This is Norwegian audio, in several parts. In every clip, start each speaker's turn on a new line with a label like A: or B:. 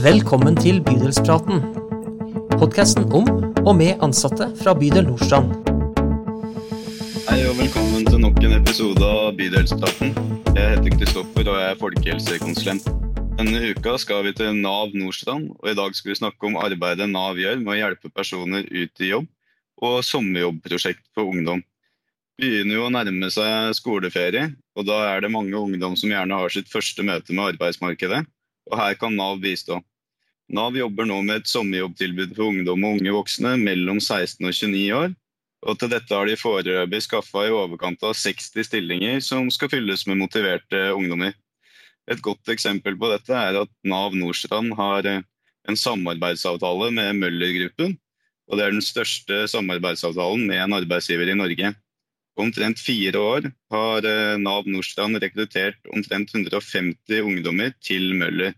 A: Velkommen til Bydelspraten. Podkasten om og med ansatte fra bydel Nordstrand.
B: Hei og velkommen til nok en episode av Bydelspraten. Jeg heter Kristoffer og jeg er folkehelsekonsulent. Denne uka skal vi til Nav Nordstrand, og i dag skal vi snakke om arbeidet Nav gjør med å hjelpe personer ut i jobb, og sommerjobbprosjekt for ungdom. Det begynner jo å nærme seg skoleferie, og da er det mange ungdom som gjerne har sitt første møte med arbeidsmarkedet, og her kan Nav bistå. Nav jobber nå med et sommerjobbtilbud for ungdom og unge voksne mellom 16 og 29 år. Og til dette har de foreløpig skaffa i overkant av 60 stillinger som skal fylles med motiverte ungdommer. Et godt eksempel på dette er at Nav Nordstrand har eh, en samarbeidsavtale med Møller-gruppen. Og det er den største samarbeidsavtalen med en arbeidsgiver i Norge. Omtrent fire år har eh, Nav Nordstrand rekruttert omtrent 150 ungdommer til Møller.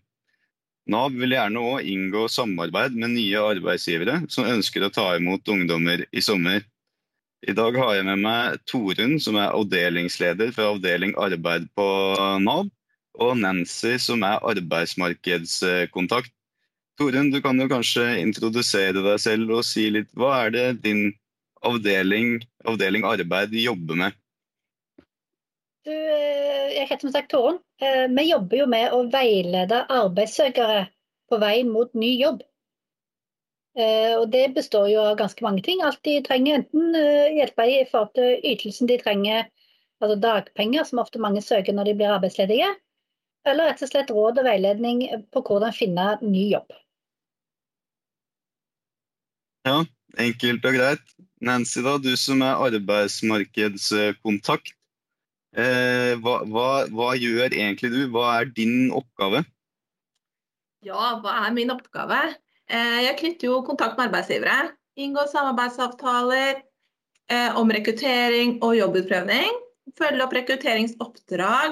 B: Nav vil gjerne òg inngå samarbeid med nye arbeidsgivere som ønsker å ta imot ungdommer i sommer. I dag har jeg med meg Torunn, som er avdelingsleder for avdeling arbeid på Nav, og Nancy, som er arbeidsmarkedskontakt. Torunn, du kan jo kanskje introdusere deg selv og si litt hva er det din avdeling, avdeling arbeid jobber med?
C: Du, eh, jeg heter som sagt Torunn. Eh, vi jobber jo med å veilede arbeidssøkere på vei mot ny jobb. Eh, og det består jo av ganske mange ting. Alt de trenger, enten hjelpe i forhold til ytelsen de trenger, altså dagpenger, som ofte mange søker når de blir arbeidsledige, eller rett og slett råd og veiledning på hvordan finne ny jobb.
B: Ja, enkelt og greit. Nancy, da, du som er arbeidsmarkedskontakt. Eh, hva, hva, hva, gjør egentlig du? Hva er din oppgave?
D: Ja, hva er min oppgave? Eh, jeg knytter jo kontakt med arbeidsgivere. Inngår samarbeidsavtaler eh, om rekruttering og jobbutprøvning. Følger opp rekrutteringsoppdrag.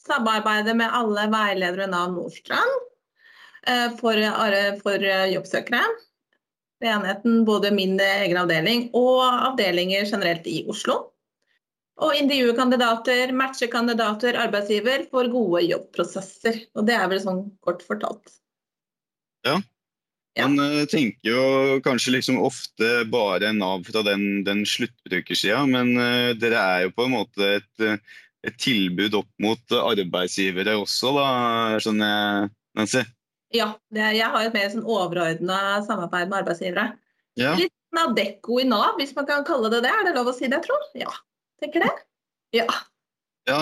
D: Samarbeider med alle veiledere Nav Nordstrand eh, for, for jobbsøkere. Ved enheten både min egen avdeling og avdelinger generelt i Oslo. Og intervjue kandidater, matche kandidater, arbeidsgiver for gode jobbprosesser. Og det er vel sånn kort fortalt.
B: Ja. Ja. Man tenker jo kanskje liksom ofte bare Nav fra den, den sluttbrukersida, men uh, dere er jo på en måte et, et tilbud opp mot arbeidsgivere også, da, skjønner jeg, Nancy?
D: Ja, det, jeg har et mer sånn overordna samarbeid med arbeidsgivere.
B: Ja.
D: Litt Nadekko i Nav, hvis man kan kalle det det. Er det lov å si det, jeg? Ja tenker det. Ja.
B: Ja,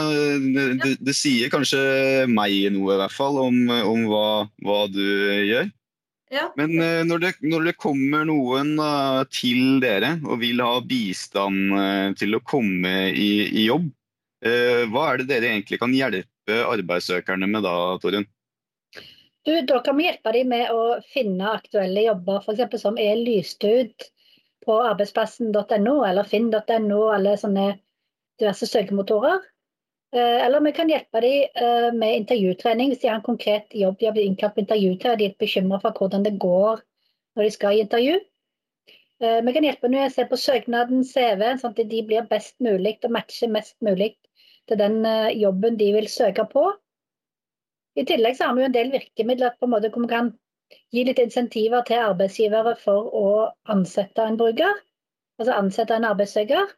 B: det, det, sier kanskje meg noe, i hvert fall, om, om hva, hva, du gjør.
D: Ja.
B: Men uh, når, det, når, det, kommer noen til dere og vil ha bistand uh, til å komme i, i jobb, hva er det dere egentlig kan hjelpe arbeidssøkerne med da, Torunn?
C: Du, da kan vi hjelpe dem med å finne aktuelle jobber, f.eks. som er lyst ut på arbeidsplassen.no eller finn.no, eller sånne diverse søkemotorer. Eh, eller vi kan hjelpe dem eh, med intervjutrening hvis de har en konkret jobb de har blitt innkalt på intervju til og de er bekymra for hvordan det går når de skal i intervju. Eh, vi kan hjelpe dem med å se på søknaden, CV-en, sånn at de blir best mulig og matcher mest mulig til den jobben de vil søke på. I tillegg så har vi jo en del virkemidler på en måte hvor vi kan gi litt insentiver til arbeidsgivere for å ansette en bruker, altså ansette en arbeidssøker.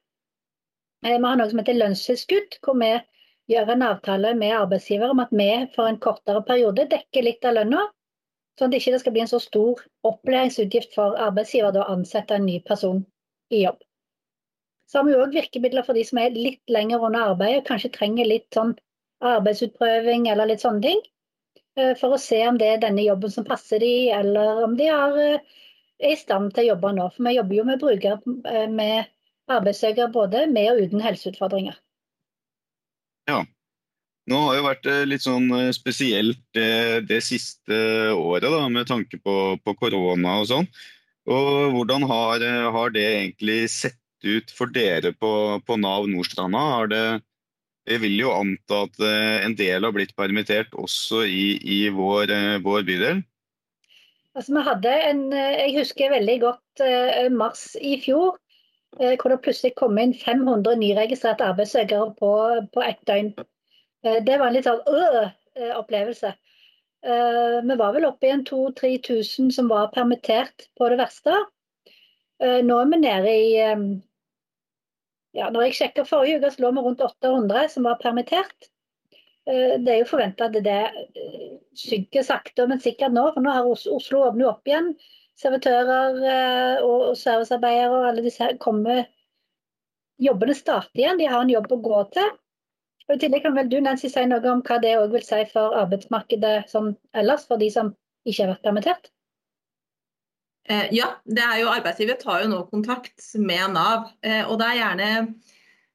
C: Eh, vi har noe som heter lønnstilskudd, hvor vi gjør en avtale med arbeidsgiver om at vi for en kortere periode dekker litt av lønna, sånn at det ikke skal bli en så stor opplæringsutgift for arbeidsgiver å ansette en ny person i jobb. Så har vi òg virkemidler for de som er litt lenger under arbeidet, kanskje trenger litt sånn arbeidsutprøving eller litt sånne ting, eh, for å se om det er denne jobben som passer de, eller om de er, eh, i stand til å jobbe nå. For vi jobber jo med brukere med arbeidssøkere både med og uten helseutfordringer.
B: Ja. Nå har jo vært eh, litt sånn eh, spesielt eh, det siste året da, med tanke på, på, korona og sånn. Og Hvordan har, har, det egentlig sett ut for dere på, på Nav Nordstranda? Har det, jeg vil jo anta at en del har blitt permittert også i, i vår, vår, bydel?
C: Altså, vi hadde en, Jeg husker veldig godt mars i fjor. Eh, hvor det plutselig kom inn 500 nyregistrerte arbeidssøkere på, på ett døgn. Eh, det var en litt sånn øh, opplevelse. Eh, vi var vel oppe i en 2000-3000 som var permittert på det verste. Eh, nå er vi nede i eh, ja, når jeg sjekka forrige uke, så lå vi rundt 800 som var permittert. Det er jo forventa at det synker sakte, men sikkert nå. For nå har Oslo åpnet opp igjen. Servitører og servicearbeidere og alle disse kommer Jobbene starter igjen, de har en jobb å gå til. Og I tillegg kan vel du Nancy, si noe om hva det vil si for arbeidsmarkedet som ellers, for de som ikke har vært permittert?
D: Eh, ja, det er jo arbeidsgiver tar jo nå kontakt med Nav. Eh, og det er gjerne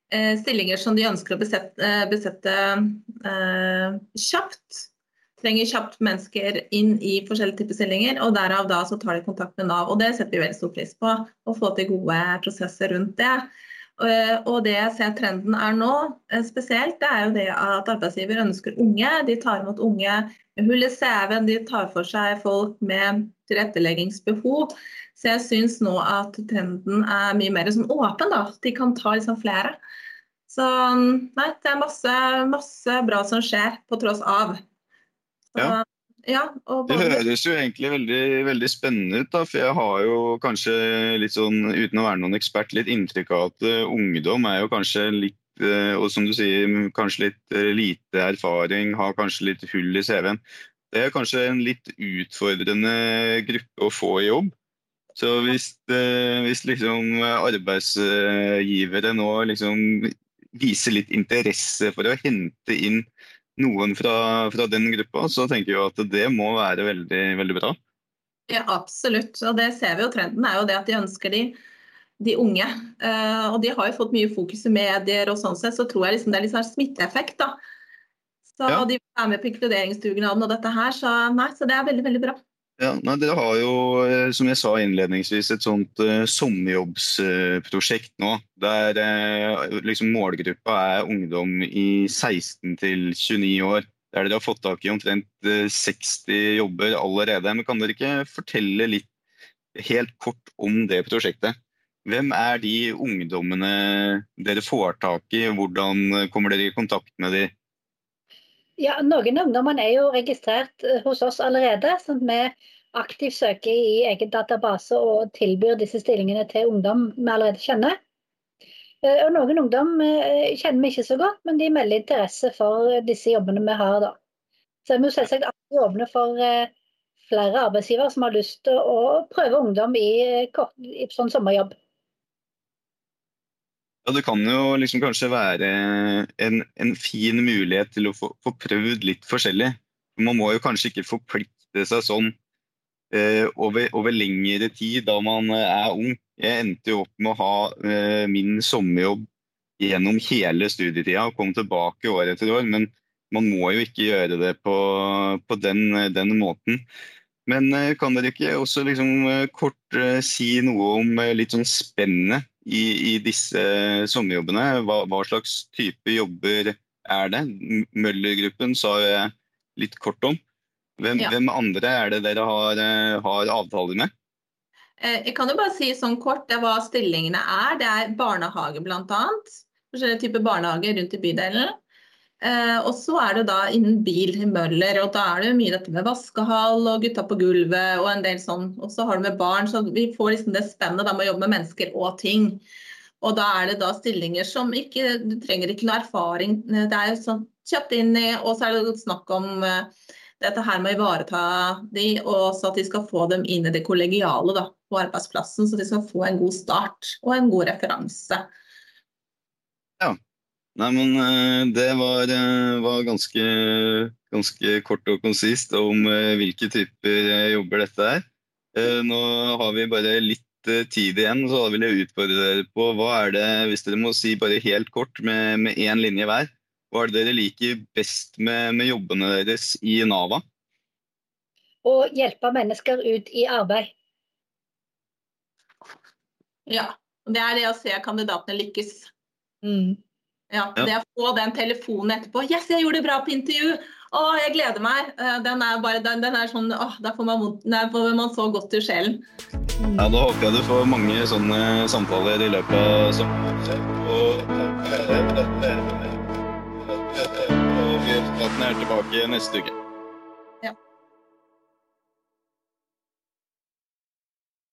D: eh, stillinger som de ønsker å besette, besette kjapt. Trenger kjapt mennesker inn i forskjellige typer stillinger, og derav da så tar de kontakt med Nav. Og det setter vi veldig stor pris på, å få til gode prosesser rundt det. Eh, og det jeg ser trenden er nå, eh, spesielt, det er jo det at arbeidsgiver ønsker unge. De tar imot unge med hull i CV-en, de tar for seg folk med tilretteleggingsbehov. Så jeg syns nå at trenden er mye mer sånn åpen, da. De kan ta liksom flere. Så nei, det er masse, masse bra som skjer på tross av.
B: Så, ja.
D: Ja,
B: det høres jo egentlig veldig, veldig, spennende ut. da, For jeg har jo kanskje litt sånn, uten å være noen ekspert, litt inntrykk av at uh, ungdom er jo kanskje litt uh, Og som du sier, kanskje litt uh, lite erfaring, har kanskje litt hull i CV-en. Det er kanskje en litt utfordrende gruppe å få i jobb. Så hvis, hvis liksom arbeidsgivere nå liksom viser litt interesse for å hente inn noen fra, fra, den gruppa, så tenker jeg at det må være veldig, veldig bra.
D: Ja, absolutt. Og det ser vi jo trenden er jo det at de ønsker de, de unge. Uh, og de har jo fått mye fokus i medier og sånn sett, så tror jeg liksom det er litt sånn smitteeffekt, da. Så ja. de er med på inkluderingsdugnaden og dette her, så nei, så det er veldig, veldig bra.
B: Ja, nei, Dere har jo, eh, som jeg sa innledningsvis, et sånt uh, sommerjobbsprosjekt uh, nå. Der uh, liksom målgruppa er ungdom i 16 til 29 år. Der dere har fått tak i omtrent 60 jobber allerede. Men Kan dere ikke fortelle litt helt kort om det prosjektet? Hvem er de ungdommene dere får tak i? Hvordan kommer dere i kontakt med dem?
C: Ja, Noen av ungdommene er jo registrert eh, hos oss allerede. sånn at Vi aktivt søker i egen database og tilbyr disse stillingene til ungdom vi allerede kjenner. Eh, og Noen ungdom eh, kjenner vi ikke så godt, men de melder interesse for disse jobbene vi har. da. Så vi er selvsagt alltid åpne for flere arbeidsgivere som har lyst til å prøve ungdom i, i sånn sommerjobb.
B: Ja, Det kan jo liksom kanskje være en, en fin mulighet til å få, få, prøvd litt forskjellig. Man må jo kanskje ikke forplikte seg sånn eh, over, over, lengre tid da man er ung. Jeg endte jo opp med å ha eh, min sommerjobb gjennom hele studietida og kom tilbake år etter år. Men man må jo ikke gjøre det på, på den, den, måten. Men eh, kan dere ikke også liksom, eh, kort eh, si noe om litt sånn spennet i, i disse sommerjobbene. Hva, hva, slags type jobber er det? Møller-gruppen sa jeg litt kort om. Hvem, ja. hvem, andre er det dere har, eh, har avtaler med?
D: Eh, jeg kan jo bare si sånn kort det hva stillingene er. Det er barnehage bl.a. Forskjellige typer barnehager rundt i bydelen. Eh, og så er det da innen bil i Møller, og da er det mye dette med vaskehall og gutta på gulvet og en del sånn. Og så har du med barn, så vi får liksom det spennet med å jobbe med mennesker og ting. Og da er det da stillinger som ikke Du trenger ikke noe erfaring. Det er jo sånn kjapt inn i, og så er det snakk om uh, dette her med å ivareta de, og så at de skal få dem inn i det kollegiale da, på arbeidsplassen. Så de skal få en god start og en god referanse.
B: Ja. Nei, men eh, det var, eh, var ganske, ganske, kort og konsist om eh, hvilke typer jobber dette er. Nå har vi bare litt tid igjen, så da vil jeg utfordre dere på hva er det, hvis dere må si bare helt kort med, med én linje hver, hva er det dere liker best med, med jobbene deres i Nava?
C: Å hjelpe mennesker ut i arbeid.
D: Ja. Det er det å se kandidatene lykkes.
C: Mm.
D: Ja, Det å få den telefonen etterpå 'Yes, jeg gjorde det bra på intervju!' Å, jeg gleder meg. Eh, den er bare, den, den er sånn åh, Der får man, der får man så godt i sjelen.
B: Ja, Da håper jeg du får mange sånne samtaler i løpet av sommeren. Og, og vi er tilbake neste uke.